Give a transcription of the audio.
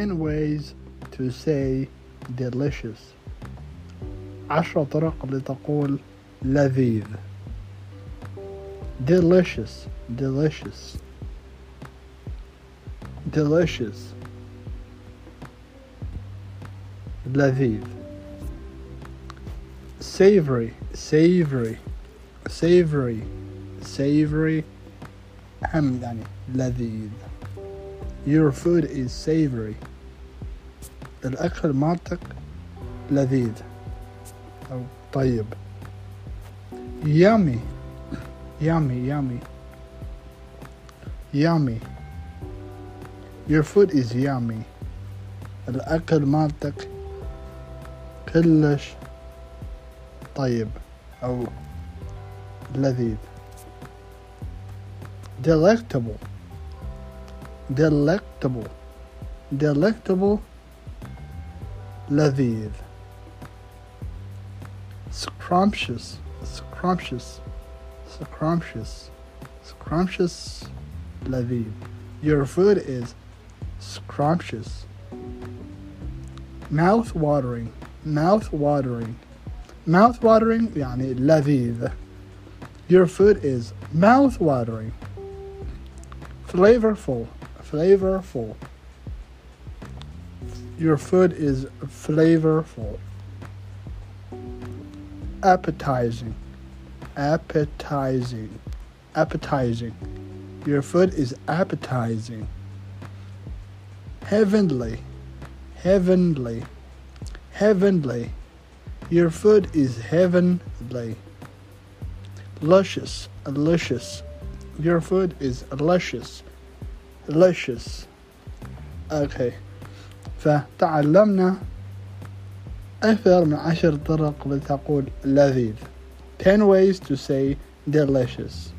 10 ways to say delicious عشر طرق لتقول لذيذ delicious delicious delicious لذيذ savory savory savory savory هم يعني لذيذ your food is savory الأكل مالتك لذيذ أو طيب yummy yummy yummy yummy your food is yummy الأكل مالتك كلش طيب أو لذيذ delectable delectable delectable Lviv. Scrumptious, scrumptious, scrumptious, scrumptious Lviv. Your food is scrumptious. Mouth watering, mouth watering, mouth watering, yani Lviv. Your food is mouth watering. Flavorful, flavorful your food is flavorful. Appetizing. Appetizing. Appetizing. Your food is appetizing. Heavenly. Heavenly. Heavenly. Your food is heavenly. Luscious. Luscious. Your food is luscious. Luscious. Okay فتعلمنا أكثر من عشر طرق لتقول لذيذ. 10 ways to say delicious.